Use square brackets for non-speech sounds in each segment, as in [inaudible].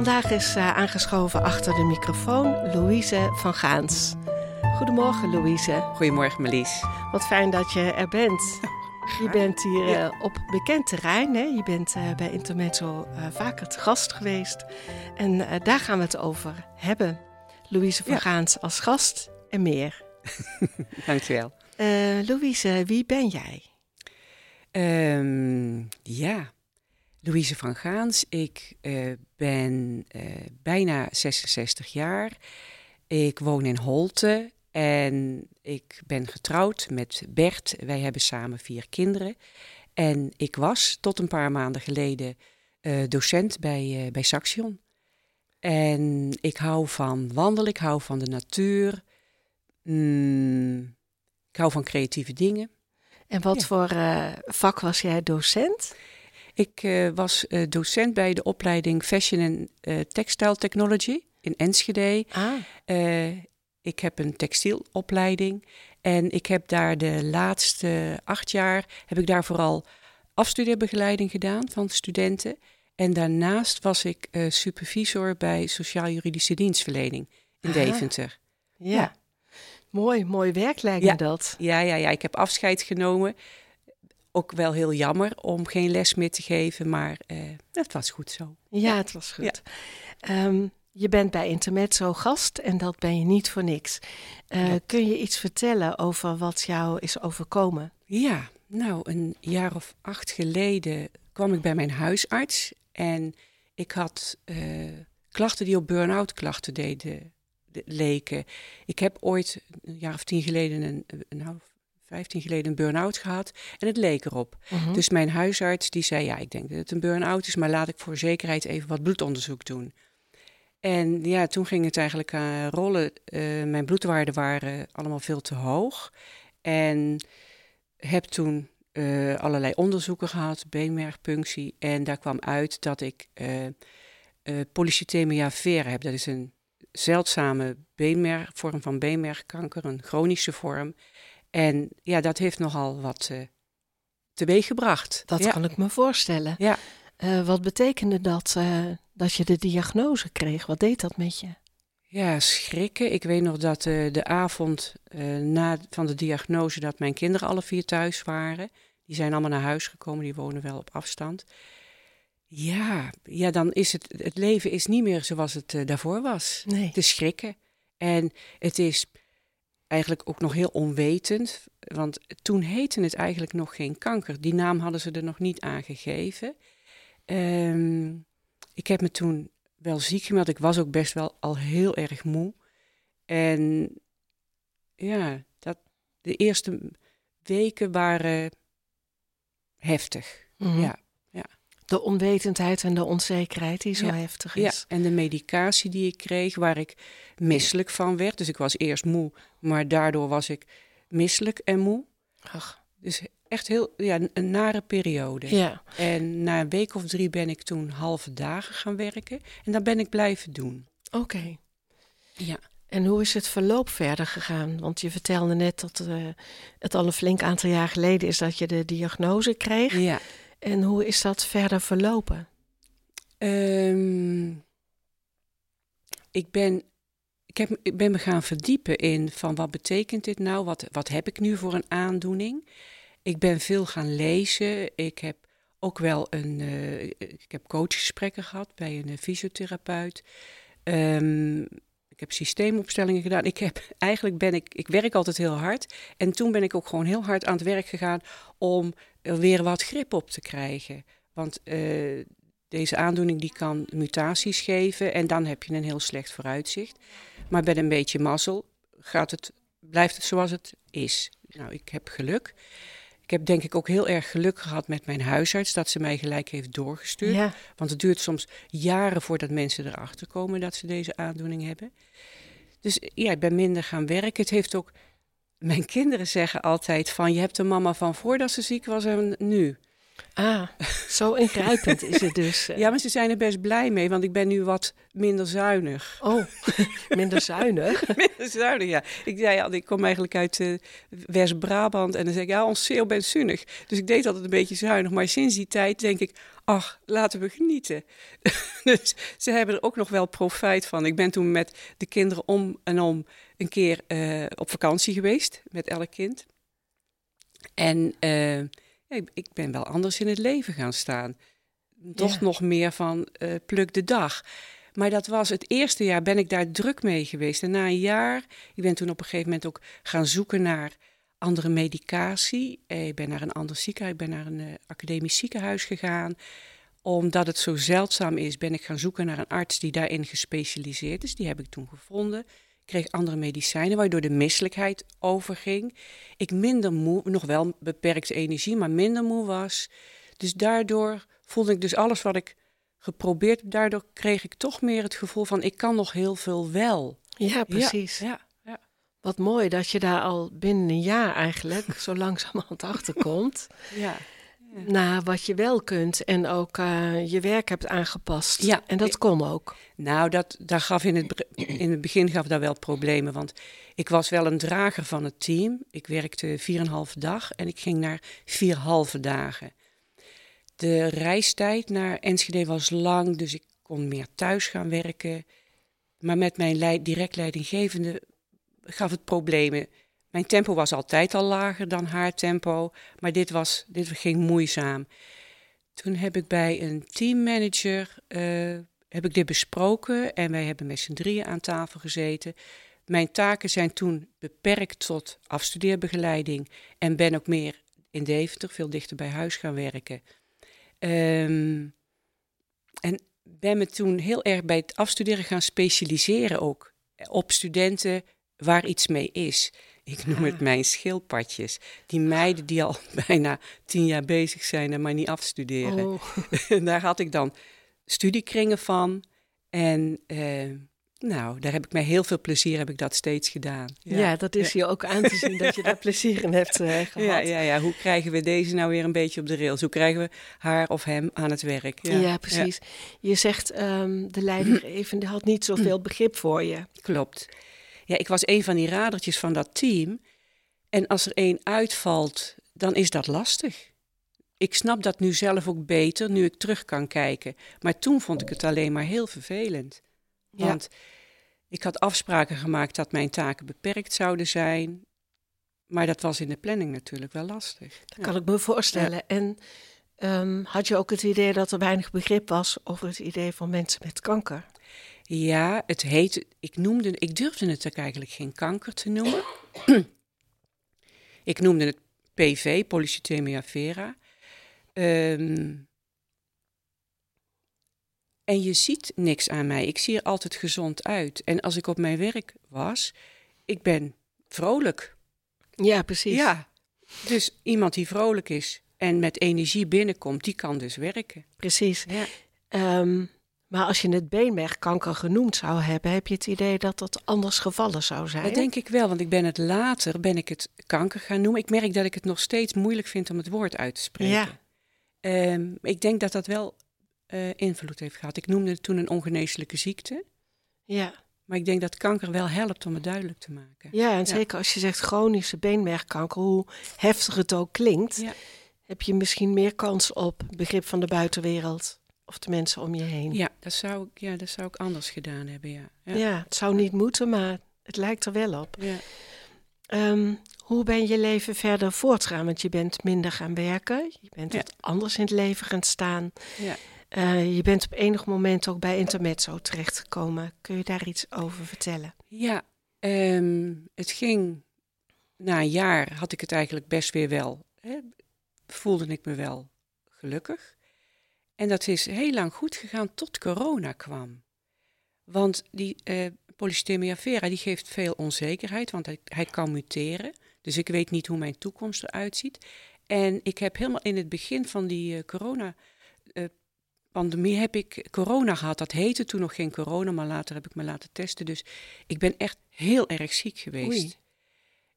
Vandaag is uh, aangeschoven achter de microfoon Louise van Gaans. Goedemorgen Louise. Goedemorgen Marlies. Wat fijn dat je er bent. Je bent hier uh, op bekend terrein. Hè? Je bent uh, bij Intermezzo vaker te gast geweest. En daar gaan we het over hebben. Louise van ja. Gaans als gast en meer. [laughs] Dankjewel. Louise, wie ben jij? Um, ja, Louise van Gaans. Ik uh, ben uh, bijna 66 jaar. Ik woon in Holte en ik ben getrouwd met Bert. Wij hebben samen vier kinderen. En ik was tot een paar maanden geleden uh, docent bij, bij Saxion. En ik hou van wandelen, ik hou van de natuur. Mm, ik hou van creatieve dingen. En wat ja. voor vak was jij docent? Ik uh, was uh, docent bij de opleiding Fashion en uh, Textile Technology in Enschede. Ah. ik heb een textielopleiding en ik heb daar de laatste acht jaar heb ik daar vooral afstudeerbegeleiding gedaan van studenten. En daarnaast was ik supervisor bij sociaal-juridische dienstverlening in Aha. Deventer. Ja. ja. Mooi, mooi werk lijkt me ja. dat. Ja, ja, ja, ik heb afscheid genomen ook wel heel jammer om geen les meer te geven, maar uh, het was goed zo. Ja, het was goed. Ja. Um, je bent bij Intermezzo gast en dat ben je niet voor niks. Uh, kun je iets vertellen over wat jou is overkomen? Ja, nou, een jaar of acht geleden kwam ik bij mijn huisarts en ik had uh, klachten die op burn-out klachten deden, de, leken. Ik heb ooit een jaar of tien geleden een, nou, 15 geleden een burn-out gehad en het leek erop. Mhm. Uh -huh. Dus mijn huisarts die zei, ja, ik denk dat het een burn-out is, maar laat ik voor zekerheid even wat bloedonderzoek doen. En ja, toen ging het eigenlijk uh, rollen. Uh, mijn bloedwaarden waren allemaal veel te hoog. En heb toen uh, allerlei onderzoeken gehad, beenmergpunctie. En daar kwam uit dat ik polycythemia vera heb. Dat is een zeldzame beenmerg, vorm van beenmergkanker, een chronische vorm. En ja, dat heeft nogal wat uh, teweeg gebracht. Dat ja. kan ik me voorstellen. Ja. Uh, wat betekende dat uh, dat je de diagnose kreeg? Wat deed dat met je? Ja, schrikken. Ik weet nog dat de avond na van de diagnose dat mijn kinderen alle vier thuis waren. Die zijn allemaal naar huis gekomen, die wonen wel op afstand. Ja, ja dan is het, het leven is niet meer zoals het daarvoor was. Nee. Het is schrikken. En het is eigenlijk ook nog heel onwetend. Want toen heette het eigenlijk nog geen kanker. Die naam hadden ze er nog niet aangegeven. Um, ik heb me toen wel ziek gemeld. Ik was ook best wel al heel erg moe. En ja, dat, de eerste weken waren heftig. Mhm. Mm -hmm. Ja. De onwetendheid en de onzekerheid die zo ja. heftig is. Ja, en de medicatie die ik kreeg, waar ik misselijk van werd. Dus ik was eerst moe, maar daardoor was ik misselijk en moe. Ach. Dus echt heel, ja, een nare periode. Ja. En na een week of drie ben ik toen halve dagen gaan werken. En dat ben ik blijven doen. Oké. Okay. Ja. En hoe is het verloop verder gegaan? Want je vertelde net dat uh, het al een flink aantal jaar geleden is dat je de diagnose kreeg. Ja. En hoe is dat verder verlopen? Um, ik, ben, ik, heb, ik ben me gaan verdiepen in van wat betekent dit nou? Wat, wat heb ik nu voor een aandoening? Ik ben veel gaan lezen. Ik heb ook wel een. Uh, ik heb coachgesprekken gehad bij een uh, fysiotherapeut. Um, ik heb systeemopstellingen gedaan. Ik heb eigenlijk ben ik. Ik werk altijd heel hard. En toen ben ik ook gewoon heel hard aan het werk gegaan om weer wat grip op te krijgen. Want uh, deze aandoening die kan mutaties geven en dan heb je een heel slecht vooruitzicht. Maar met een beetje mazzel gaat het, blijft het zoals het is. Nou, ik heb geluk. Ik heb denk ik ook heel erg geluk gehad met mijn huisarts dat ze mij gelijk heeft doorgestuurd. Ja. Want het duurt soms jaren voordat mensen erachter komen dat ze deze aandoening hebben. Dus ja, ik ben minder gaan werken. Het heeft ook. Mijn kinderen zeggen altijd van je hebt de mama van voordat ze ziek was en nu. Ah, zo [laughs] ingrijpend is het dus. eh. Ja, maar ze zijn er best blij mee, want ik ben nu wat minder zuinig. Oh, [laughs] minder zuinig. [laughs] minder zuinig, ja. Ik zei ik kom eigenlijk uit eh, West-Brabant en dan zeg ik, ja, ons zeeuw bent zuinig. Dus ik deed altijd een beetje zuinig, maar sinds die tijd denk ik, ach, laten we genieten. dus ze hebben er ook nog wel profijt van. Ik ben toen met de kinderen om en om een keer eh, op vakantie geweest, met elk kind. En ik, ik ben wel anders in het leven gaan staan. Toch Ja. nog meer van eh, pluk de dag. Maar dat was het eerste jaar ben ik daar druk mee geweest. En na een jaar, ik ben toen op een gegeven moment ook gaan zoeken naar andere medicatie. Eh, Ik ben naar een ander ziekenhuis, ik ben naar een eh, academisch ziekenhuis gegaan. Omdat het zo zeldzaam is, ben ik gaan zoeken naar een arts die daarin gespecialiseerd is. Die heb ik toen gevonden. Kreeg andere medicijnen, waardoor de misselijkheid overging. Ik minder moe, nog wel beperkte energie, maar minder moe was. Dus daardoor voelde ik dus alles wat ik geprobeerd heb. Daardoor kreeg ik toch meer het gevoel van ik kan nog heel veel wel. Ja, precies. Ja, ja. Wat mooi dat je daar al binnen een jaar eigenlijk zo [laughs] langzamerhand achter komt. ja. Naar wat je wel kunt en ook eh, je werk hebt aangepast. Ja. En dat kon ook. Nou, dat, dat gaf in, het, in het begin gaf dat wel problemen. Want ik was wel een drager van het team. Ik werkte 4,5 dag en ik ging naar vier halve dagen. De reistijd naar Enschede was lang, dus ik kon meer thuis gaan werken. Maar met mijn leid, direct leidinggevende gaf het problemen. Mijn tempo was altijd al lager dan haar tempo, maar dit, was, dit ging moeizaam. Toen heb ik bij een teammanager eh, heb ik dit besproken en wij hebben met z'n drieën aan tafel gezeten. Mijn taken zijn toen beperkt tot afstudeerbegeleiding en ben ook meer in Deventer, veel dichter bij huis gaan werken. Ehm, en ben me toen heel erg bij het afstuderen gaan specialiseren ook op studenten waar iets mee is. Ik noem het mijn schildpadjes. Die meiden die al [laughs] bijna tien jaar bezig zijn en maar niet afstuderen. Oh, [laughs] daar had ik dan studiekringen van. En eh, nou, daar heb ik met heel veel plezier heb ik dat steeds gedaan. ja. dat is je ook aan te zien dat je daar [laughs] plezier in hebt eh, gehad. ja, ja, ja. Hoe krijgen we deze nou weer een beetje op de rails? Hoe krijgen we haar of hem aan het werk? Ja, precies. Je zegt ehm, de leidinggevende [clears throat] had niet zoveel begrip voor je. Klopt. Ja, ik was een van die radertjes van dat team. En als er één uitvalt, dan is dat lastig. Ik snap dat nu zelf ook beter, nu ik terug kan kijken. Maar toen vond ik het alleen maar heel vervelend. Ja. Want ik had afspraken gemaakt dat mijn taken beperkt zouden zijn. Maar dat was in de planning natuurlijk wel lastig. Dat kan ik me voorstellen. En ehm, had je ook het idee dat er weinig begrip was over het idee van mensen met kanker? Ja, het heet. Ik, noemde, ik durfde het ook eigenlijk geen kanker te noemen. ik noemde het PV, polycythemia vera. Ehm, en je ziet niks aan mij. Ik zie er altijd gezond uit. En als ik op mijn werk was, ik ben vrolijk. Ja, precies. Ja. Dus iemand die vrolijk is en met energie binnenkomt, die kan dus werken. precies. Ja. Ehm, maar als je het beenmergkanker genoemd zou hebben, heb je het idee dat dat anders gevallen zou zijn? Dat denk ik wel, want ik ben het later, ben ik het kanker gaan noemen. Ik merk dat ik het nog steeds moeilijk vind om het woord uit te spreken. Ja. Ehm, ik denk dat dat wel eh, invloed heeft gehad. Ik noemde het toen een ongeneeslijke ziekte. Ja. Maar ik denk dat kanker wel helpt om het duidelijk te maken. ja, en zeker als je zegt chronische beenmergkanker, hoe heftig het ook klinkt, Ja. heb je misschien meer kans op begrip van de buitenwereld of de mensen om je heen. Ja, dat zou, ik- ja, dat zou ik anders gedaan hebben, ja. Ja, Ja. het zou niet moeten, maar het lijkt er wel op. Ja. Ehm, hoe ben je leven verder voortgaan? Want je bent minder gaan werken, je bent wat anders in het leven gaan staan. Ja. Eh, je bent op enig moment ook bij Intermezzo terechtgekomen. Kun je daar iets over vertellen? Ja, ehm, het ging. Na een jaar had ik het eigenlijk best weer wel. Hè, voelde ik me wel gelukkig. En dat is heel lang goed gegaan tot corona kwam. Want die polycythemia vera die geeft veel onzekerheid, want hij, hij kan muteren. Dus ik weet niet hoe mijn toekomst eruit ziet. En ik heb helemaal in het begin van die eh, corona eh, pandemie heb ik corona gehad. Dat heette toen nog geen corona, maar later heb ik me laten testen. Dus ik ben echt heel erg ziek geweest. Oei.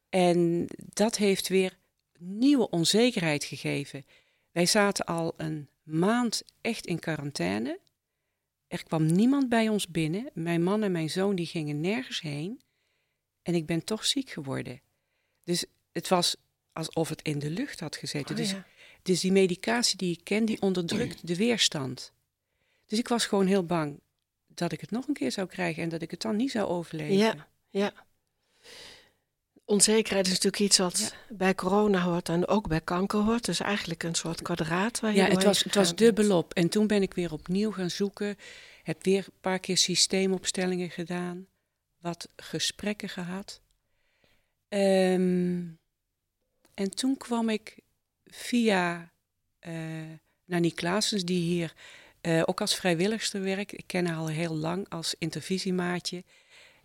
En dat heeft weer nieuwe onzekerheid gegeven. Wij zaten al een maand echt in quarantaine. Er kwam niemand bij ons binnen. Mijn man en mijn zoon die gingen nergens heen. En ik ben toch ziek geworden. Dus het was alsof het in de lucht had gezeten. Oh, dus, ja. dus die medicatie die ik ken, die onderdrukt de weerstand. Dus ik was gewoon heel bang dat ik het nog een keer zou krijgen en dat ik het dan niet zou overleven. Ja, ja. Onzekerheid is natuurlijk iets wat bij corona hoort en ook bij kanker hoort. Dus eigenlijk een soort kwadraat waar je Ja, het was, het was dubbelop. En toen ben ik weer opnieuw gaan zoeken. Heb weer een paar keer systeemopstellingen gedaan. Wat gesprekken gehad. Ehm, en toen kwam ik via eh Nani Klaasens, die hier eh, ook als vrijwilligster werkt. Ik ken haar al heel lang als intervisiemaatje.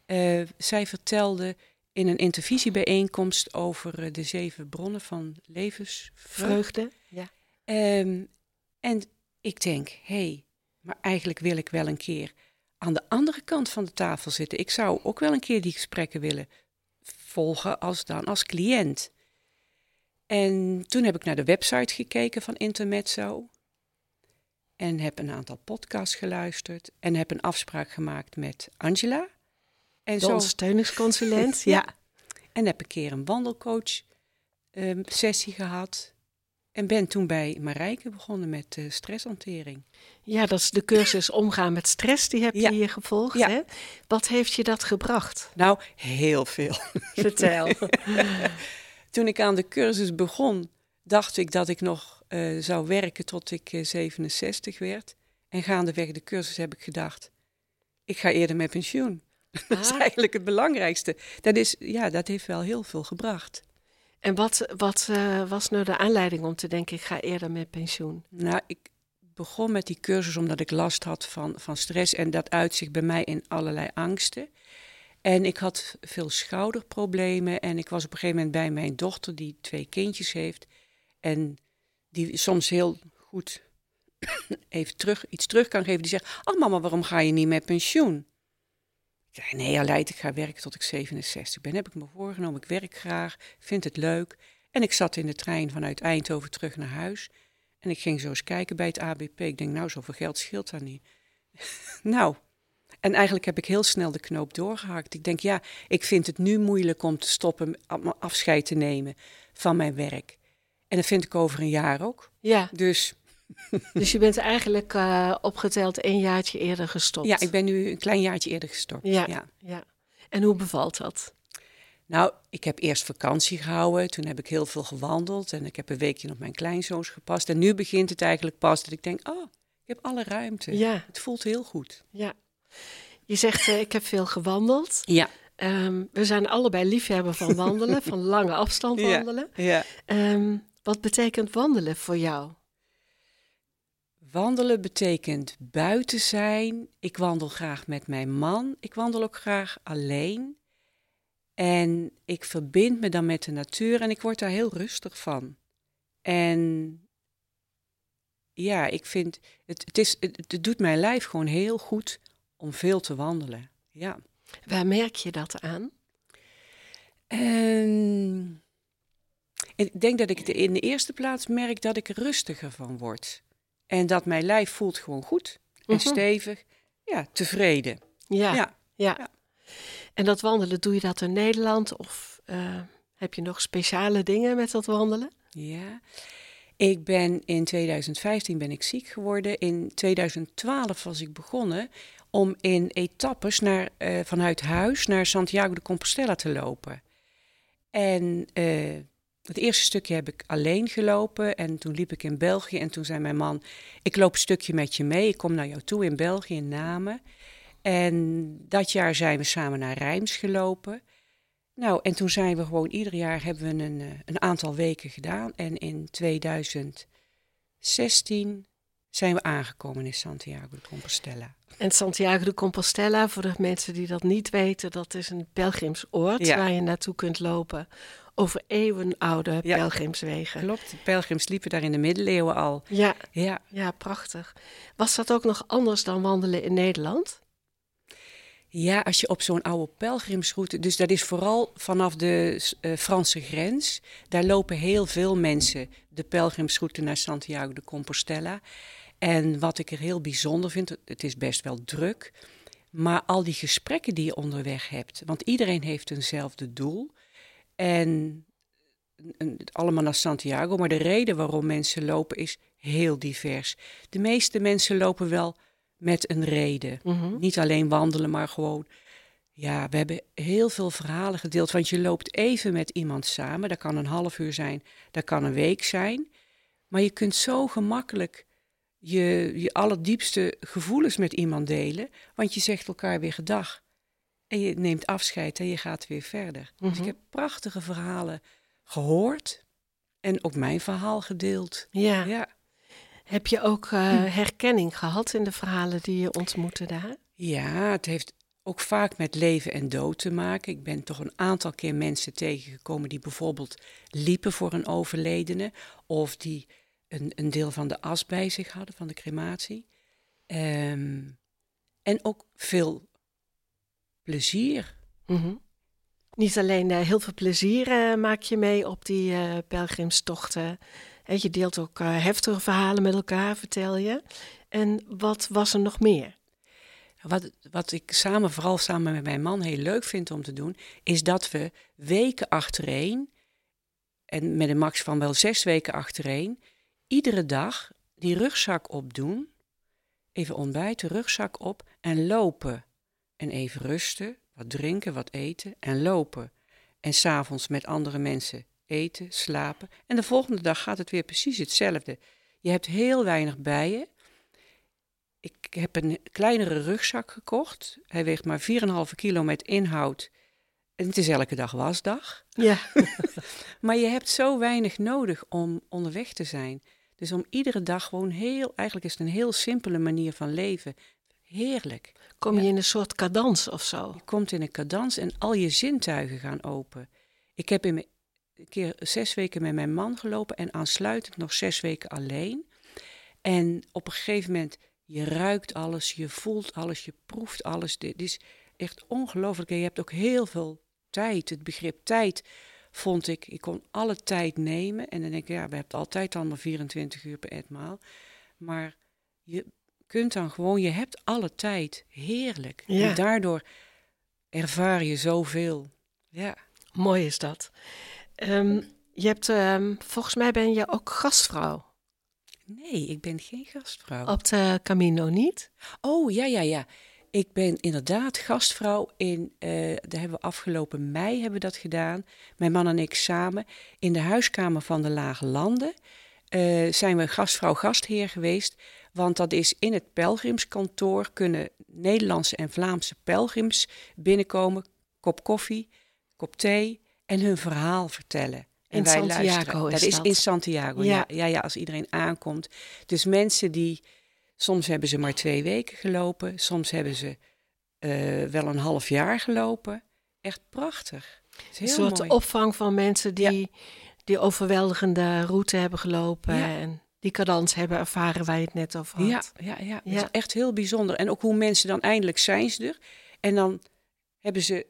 Eh, zij vertelde in een intervisiebijeenkomst over eh, de zeven bronnen van levensvreugde. Vreugde. Ja. Ehm, en ik denk, hé, hey, maar eigenlijk wil ik wel een keer aan de andere kant van de tafel zitten. Ik zou ook wel een keer die gesprekken willen volgen als dan als cliënt. En toen heb ik naar de website gekeken van Intermezzo. En heb een aantal podcasts geluisterd. En heb een afspraak gemaakt met Angela. En De zo ondersteuningsconsulent. [laughs] Ja. ja. en heb een keer een wandelcoach ehm, sessie gehad. En ben toen bij Marijke begonnen met eh, stresshantering. Ja, dat is de cursus omgaan met stress. Die heb je Ja. hier gevolgd. Ja. Hè? Wat heeft je dat gebracht? Nou, heel veel. [laughs] Vertel. [laughs] Toen ik aan de cursus begon, dacht ik dat ik nog eh, zou werken tot ik eh, 67 werd. En gaandeweg de cursus heb ik gedacht, ik ga eerder met pensioen. Dat is Ah. eigenlijk het belangrijkste. Dat, is, ja, dat heeft wel heel veel gebracht. En wat, wat eh, was nou de aanleiding om te denken, ik ga eerder met pensioen? Nou, ik begon met die cursus omdat ik last had van, van stress en dat uitzicht bij mij in allerlei angsten. En ik had veel schouderproblemen en ik was op een gegeven moment bij mijn dochter die twee kindjes heeft en die soms heel goed [coughs] even terug, iets terug kan geven. Die zegt, oh mama, waarom ga je niet met pensioen? Zei, nee Aleid, ik ga werken tot ik 67 ben. Heb ik me voorgenomen, ik werk graag, vind het leuk. En ik zat in de trein vanuit Eindhoven terug naar huis. En ik ging zo eens kijken bij het ABP. Ik denk, nou, zoveel geld scheelt daar niet. [laughs] nou, en eigenlijk heb ik heel snel de knoop doorgehakt. Ik denk, ja, ik vind het nu moeilijk om te stoppen, afscheid te nemen van mijn werk. En dat vind ik over een jaar ook. Ja, Dus dus je bent eigenlijk eh, opgeteld een jaartje eerder gestopt. ja, ik ben nu een klein jaartje eerder gestopt. Ja. ja. Ja. En hoe bevalt dat? Nou, ik heb eerst vakantie gehouden. Toen heb ik heel veel gewandeld. En ik heb een weekje op mijn kleinzoons gepast. En nu begint het eigenlijk pas dat ik denk, oh, ik heb alle ruimte. Ja, Het voelt heel goed. ja. Je zegt, eh, ik heb veel gewandeld. Ja. Ehm, we zijn allebei liefhebber van wandelen, [laughs] van lange afstand wandelen. ja. Ehm, wat betekent wandelen voor jou? Wandelen betekent buiten zijn. Ik wandel graag met mijn man. Ik wandel ook graag alleen. En ik verbind me dan met de natuur en ik word daar heel rustig van. En ja, ik vind het, het, is, het, het doet mijn lijf gewoon heel goed om veel te wandelen. Ja. Waar merk je dat aan? En ik denk dat ik in de eerste plaats merk dat ik er rustiger van word. En dat mijn lijf voelt gewoon goed en Mhm. stevig. Ja, tevreden. Ja, Ja. ja. ja. En dat wandelen, doe je dat in Nederland? Of eh, heb je nog speciale dingen met dat wandelen? Ja. Ik ben in 2015 ben ik ziek geworden. In 2012 was ik begonnen om in etappes naar, eh, vanuit huis naar Santiago de Compostela te lopen. En eh, het eerste stukje heb ik alleen gelopen en toen liep ik in België en toen zei mijn man, ik loop een stukje met je mee, ik kom naar jou toe in België, in Namen. En dat jaar zijn we samen naar Rijms gelopen. Nou, en toen zijn we gewoon ieder jaar hebben we een, eh, een aantal weken gedaan. En in 2016 zijn we aangekomen in Santiago de Compostela. En Santiago de Compostela, voor de mensen die dat niet weten, dat is een pelgrimsoord Ja. waar je naartoe kunt lopen over eeuwenoude pelgrimswegen. Klopt, de pelgrims liepen daar in de middeleeuwen al. Ja, Ja, ja, prachtig. Was dat ook nog anders dan wandelen in Nederland? Ja, als je op zo'n oude pelgrimsroute, dus dat is vooral vanaf de eh, Franse grens, daar lopen heel veel mensen de pelgrimsroute naar Santiago de Compostela. En wat ik er heel bijzonder vind, het is best wel druk, maar al die gesprekken die je onderweg hebt, want iedereen heeft eenzelfde doel en allemaal naar Santiago, maar de reden waarom mensen lopen is heel divers. De meeste mensen lopen wel met een reden. Mhm. Niet alleen wandelen, maar gewoon. Ja, we hebben heel veel verhalen gedeeld. Want je loopt even met iemand samen. Dat kan een half uur zijn, dat kan een week zijn. Maar je kunt zo gemakkelijk je, je allerdiepste gevoelens met iemand delen. Want je zegt elkaar weer gedag. En je neemt afscheid en je gaat weer verder. Dus Mhm. ik heb prachtige verhalen gehoord. En ook mijn verhaal gedeeld. Ja. Ja. Heb je ook eh, herkenning gehad in de verhalen die je ontmoette daar? Ja, het heeft ook vaak met leven en dood te maken. Ik ben toch een aantal keer mensen tegengekomen die bijvoorbeeld liepen voor een overledene of die een, een deel van de as bij zich hadden van de crematie. Ehm, en ook veel plezier. Mhm. Niet alleen eh, heel veel plezier eh, maak je mee op die eh, pelgrimstochten. Hè, je deelt ook heftige verhalen met elkaar, vertel je. En wat was er nog meer? Wat, wat ik samen, vooral samen met mijn man, heel leuk vind om te doen, is dat we weken achtereen, en met een max van wel zes weken achtereen, iedere dag die rugzak opdoen, even ontbijten, rugzak op en lopen. En even rusten, wat drinken, wat eten en lopen. En s'avonds met andere mensen eten, slapen. En de volgende dag gaat het weer precies hetzelfde. Je hebt heel weinig bij je. Ik heb een kleinere rugzak gekocht. Hij weegt maar 4,5 kilo met inhoud. En het is elke dag wasdag. Ja, [laughs] Maar je hebt zo weinig nodig om onderweg te zijn. Dus om iedere dag gewoon heel, eigenlijk is het een heel simpele manier van leven. Heerlijk. kom je in een soort cadans of zo? Je komt in een cadans en al je zintuigen gaan open. Ik heb in mijn, een keer zes weken met mijn man gelopen en aansluitend nog zes weken alleen. En op een gegeven moment, je ruikt alles, je voelt alles, je proeft alles. Dit is echt ongelooflijk. En je hebt ook heel veel tijd. Het begrip tijd vond ik, ik kon alle tijd nemen. En dan denk ik, ja, we hebben altijd al maar 24 uur per etmaal. Maar je kunt dan gewoon, je hebt alle tijd. Heerlijk. Ja. En daardoor ervaar je zoveel. Ja. Mooi is dat. Ehm, je hebt, ehm, volgens mij ben je ook gastvrouw Nee, ik ben geen gastvrouw. op de Camino, niet? Oh, ja, ja, ja. Ik ben inderdaad gastvrouw in, eh daar hebben we afgelopen mei hebben we dat gedaan. Mijn man en ik samen in de huiskamer van de Lage Landen eh, zijn we gastvrouw gastheer geweest. Want dat is in het pelgrimskantoor kunnen Nederlandse en Vlaamse pelgrims binnenkomen, kop koffie, kop thee en hun verhaal vertellen. En In wij Santiago luisteren. is dat is dat. in Santiago, Ja. ja. Ja, ja, als iedereen aankomt. Dus mensen die Soms hebben ze maar twee weken gelopen, soms hebben ze eh, wel een half jaar gelopen. Echt prachtig. Een soort mooi. opvang van mensen die die overweldigende route hebben gelopen Ja. en die cadans hebben ervaren waar je het net over had. Ja, ja, ja. Ja. is echt heel bijzonder. En ook hoe mensen dan eindelijk zijn ze er. En dan hebben ze,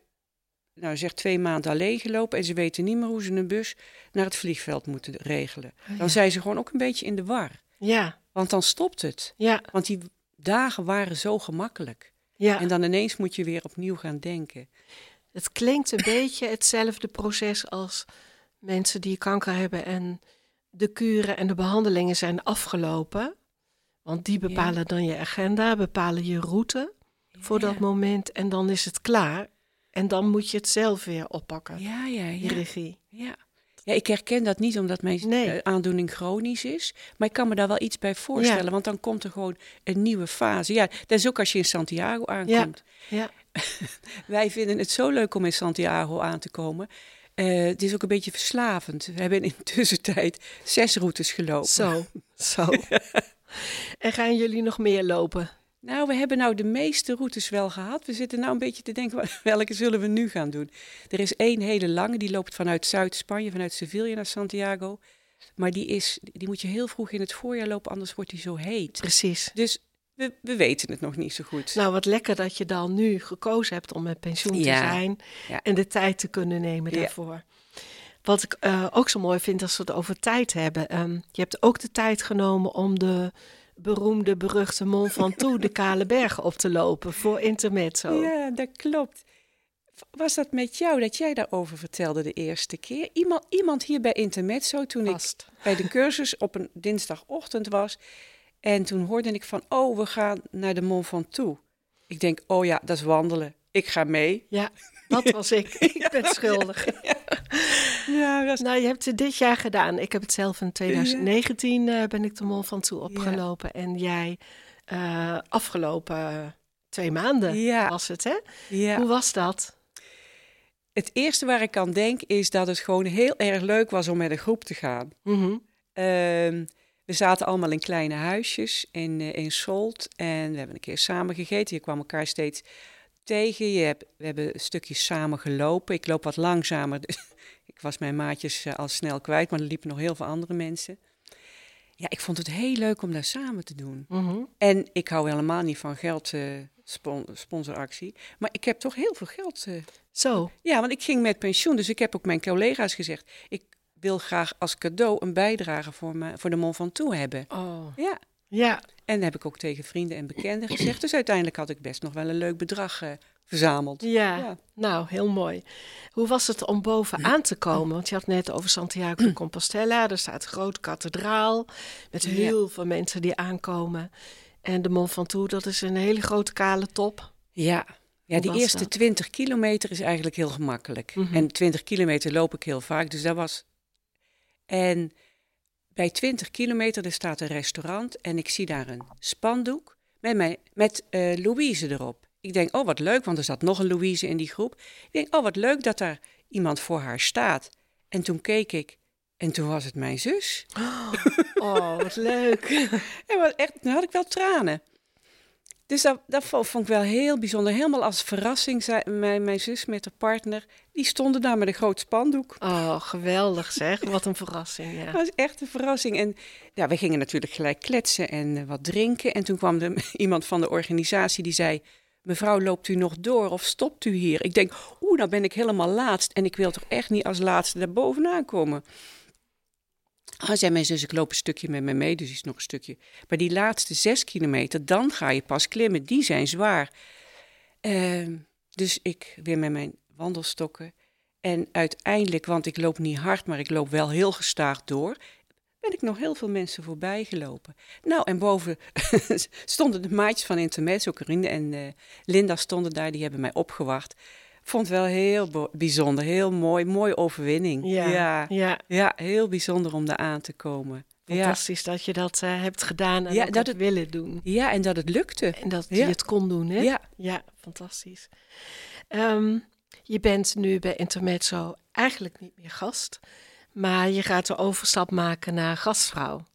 nou zeg twee maanden alleen gelopen en ze weten niet meer hoe ze een bus naar het vliegveld moeten regelen. Oh, Dan zijn ze gewoon ook een beetje in de war. Ja, Want dan stopt het. ja, Want die dagen waren zo gemakkelijk. ja. En dan ineens moet je weer opnieuw gaan denken. Het klinkt een beetje hetzelfde proces als mensen die kanker hebben en de kuren en de behandelingen zijn afgelopen. Want die bepalen dan je agenda, bepalen je route voor dat Ja. moment en dan is het klaar. En dan moet je het zelf weer oppakken, Ja, ja, die ja. regie. Ja. ja, ik herken dat niet omdat mijn Nee. eh, aandoening chronisch is. Maar ik kan me daar wel iets bij voorstellen. Ja. Want dan komt er gewoon een nieuwe fase. Ja, dat is ook als je in Santiago aankomt. Ja, [laughs] Wij vinden het zo leuk om in Santiago aan te komen. Eh, het is ook een beetje verslavend. We hebben in de tussentijd zes routes gelopen. zo, zo. [laughs] en gaan jullie nog meer lopen? Nou, we hebben nou de meeste routes wel gehad. We zitten nou een beetje te denken, [laughs] welke zullen we nu gaan doen? Er is één hele lange, die loopt vanuit Zuid-Spanje, vanuit Sevilla naar Santiago. Maar die, is, die moet je heel vroeg in het voorjaar lopen, anders wordt die zo heet. Precies. Dus we, we weten het nog niet zo goed. Nou, wat lekker dat je dan nu gekozen hebt om met pensioen te zijn Ja. en de tijd te kunnen nemen Ja. daarvoor. Wat ik eh, ook zo mooi vind als we het over tijd hebben. ehm, je hebt ook de tijd genomen om de beroemde, beruchte Mont Ventoux, de Kale Bergen, op te lopen voor Intermezzo. Ja, dat klopt. Was dat met jou dat jij daarover vertelde de eerste keer? Iemand, iemand hier bij Intermezzo, toen ik bij de cursus op een dinsdagochtend was. En toen hoorde ik van, oh, we gaan naar de Mont Ventoux. Ik denk, oh ja, dat is wandelen. Ik ga mee. Ja, dat [laughs] was ik. Ik ben [laughs] schuldig. Ja, dat is... Nou, je hebt het dit jaar gedaan. Ik heb het zelf in 2019 eh, ben ik de Mont Ventoux opgelopen. En jij eh, afgelopen twee maanden Ja. was het, hè? ja. Hoe was dat? Het eerste waar ik aan denk is dat het gewoon heel erg leuk was om met een groep te gaan. Mhm. Ehm, we zaten allemaal in kleine huisjes in, eh, in Solt en we hebben een keer samen gegeten. Je kwam elkaar steeds tegen. Je hebt, we hebben een stukje samen gelopen. Ik loop wat langzamer, dus [laughs] ik was mijn maatjes eh, al snel kwijt, maar er liepen nog heel veel andere mensen. Ja, ik vond het heel leuk om daar samen te doen. Mhm. En ik hou helemaal niet van geld spon- sponsoractie, maar ik heb toch heel veel geld Zo. ja, want ik ging met pensioen, dus ik heb ook mijn collega's gezegd: ik wil graag als cadeau een bijdrage voor, me, voor de Mont Ventoux hebben. Oh. Ja, Ja, en dat heb ik ook tegen vrienden en bekenden gezegd. Dus uiteindelijk had ik best nog wel een leuk bedrag eh, verzameld. ja. Ja. Nou, heel mooi. Hoe was het om bovenaan te komen? Want je had net over Santiago de Compostela. Er staat een grote kathedraal met Ja. heel veel mensen die aankomen. En de Mont Ventoux, dat is een hele grote kale top. Ja, ja die eerste dat? 20 kilometer is eigenlijk heel gemakkelijk. Mhm. En 20 kilometer loop ik heel vaak, dus dat was. En bij 20 kilometer er staat een restaurant en ik zie daar een spandoek met, mij, met eh, Louise erop. Ik denk, oh wat leuk, want er zat nog een Louise in die groep. Ik denk, oh wat leuk dat daar iemand voor haar staat. En toen keek ik en toen was het mijn zus. Oh, wat leuk. [laughs] En wat echt, toen had ik wel tranen. Dus dat, dat vo- vond ik wel heel bijzonder. Helemaal als verrassing, zei mijn, mijn zus met haar partner, die stonden daar met een groot spandoek. Oh, geweldig zeg. Wat een verrassing, ja. [laughs] Dat was echt een verrassing. En ja, we gingen natuurlijk gelijk kletsen en eh, wat drinken. En toen kwam er [laughs] iemand van de organisatie die zei... Mevrouw, loopt u nog door of stopt u hier? Ik denk, oeh, nou ben ik helemaal laatst. En ik wil toch echt niet als laatste daar bovenaan komen. Ah, zei mijn zus, ik loop een stukje met me mee, dus is nog een stukje. Maar die laatste zes kilometer, dan ga je pas klimmen. Die zijn zwaar. Ehm, dus ik weer met mijn wandelstokken. En uiteindelijk, want ik loop niet hard, maar ik loop wel heel gestaag door, ben ik nog heel veel mensen voorbij gelopen. Nou, en boven [laughs] stonden de maatjes van Intermezzo, Corinne en eh, Linda stonden daar, die hebben mij opgewacht. Vond wel heel bijzonder, heel mooi, mooie overwinning. Ja, ja, ja. ja, heel bijzonder om daar aan te komen. Ja. Fantastisch dat je dat eh, hebt gedaan en Ja, dat hebt het- willen doen. ja, en dat het lukte. En dat je het kon doen, hè? Ja. Ja, fantastisch. Ehm, je bent nu bij Intermezzo eigenlijk niet meer gast, maar je gaat de overstap maken naar gastvrouw.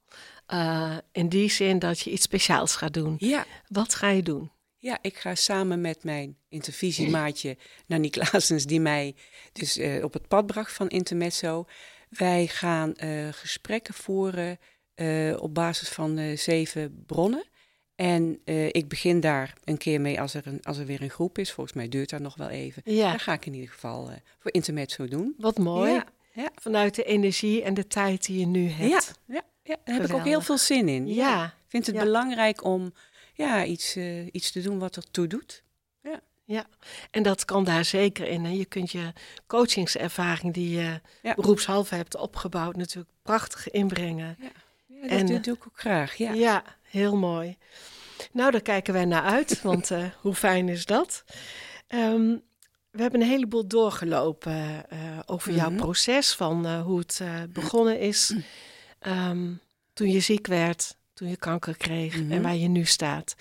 Eh, in die zin dat je iets speciaals gaat doen. Ja, Wat ga je doen? Ja, ik ga samen met mijn intervisiemaatje [clears throat] Nanny Klaasens, die mij dus eh, op het pad bracht van Intermezzo. Wij gaan eh, gesprekken voeren eh, op basis van zeven bronnen. En ik begin daar een keer mee als er, een, als er weer een groep is. Volgens mij duurt dat nog wel even. Ja, Dat ga ik in ieder geval voor Intermezzo doen. wat mooi. Ja, ja. Vanuit de energie en de tijd die je nu hebt. ja, ja, daar heb ik ook heel veel zin in. Ja, Ik vind het belangrijk om ja, iets, eh, iets te doen wat ertoe doet. ja. En dat kan daar zeker in. Hè. Je kunt je coachingservaring die je Ja. beroepshalve hebt opgebouwd natuurlijk prachtig inbrengen. Ja, dat En, doe, doe ik ook graag. Ja. Ja, heel mooi. Nou, daar kijken wij naar uit, [laughs] want eh, hoe fijn is dat? Ehm, we hebben een heleboel doorgelopen eh, over jouw Mhm. proces, van hoe het begonnen is ehm, toen je ziek werd, toen je kanker kreeg en Mhm. waar je nu staat.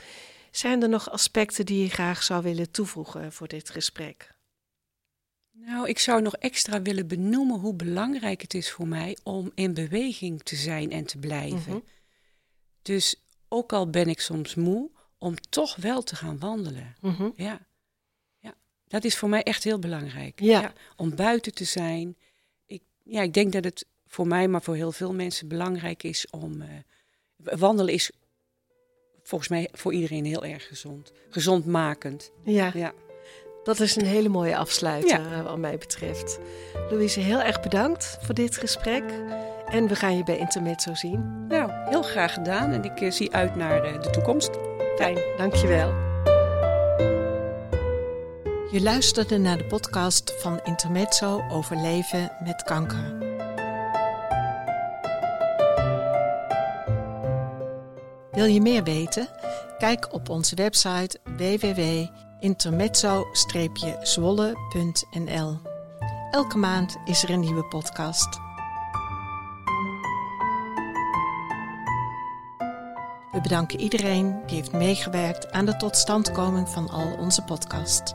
Zijn er nog aspecten die je graag zou willen toevoegen voor dit gesprek? Nou, ik zou nog extra willen benoemen hoe belangrijk het is voor mij om in beweging te zijn en te blijven. Mhm. Dus ook al ben ik soms moe, om toch wel te gaan wandelen. Mhm. Ja. ja, dat is voor mij echt heel belangrijk. Ja. om buiten te zijn. Ik, ja, ik denk dat het voor mij, maar voor heel veel mensen belangrijk is om. eh, wandelen is volgens mij voor iedereen heel erg gezond. Gezondmakend. Ja, Ja. dat is een hele mooie afsluiter eh, wat mij betreft. Louise, heel erg bedankt voor dit gesprek. En we gaan je bij Intermezzo zien. Nou, heel graag gedaan. En ik eh, zie uit naar eh, de toekomst. Fijn, dankjewel. Je luisterde naar de podcast van Intermezzo over leven met kanker. Wil je meer weten? Kijk op onze website www.intermezzo-zwolle.nl. Elke maand is er een nieuwe podcast. We bedanken iedereen die heeft meegewerkt aan de totstandkoming van al onze podcasts.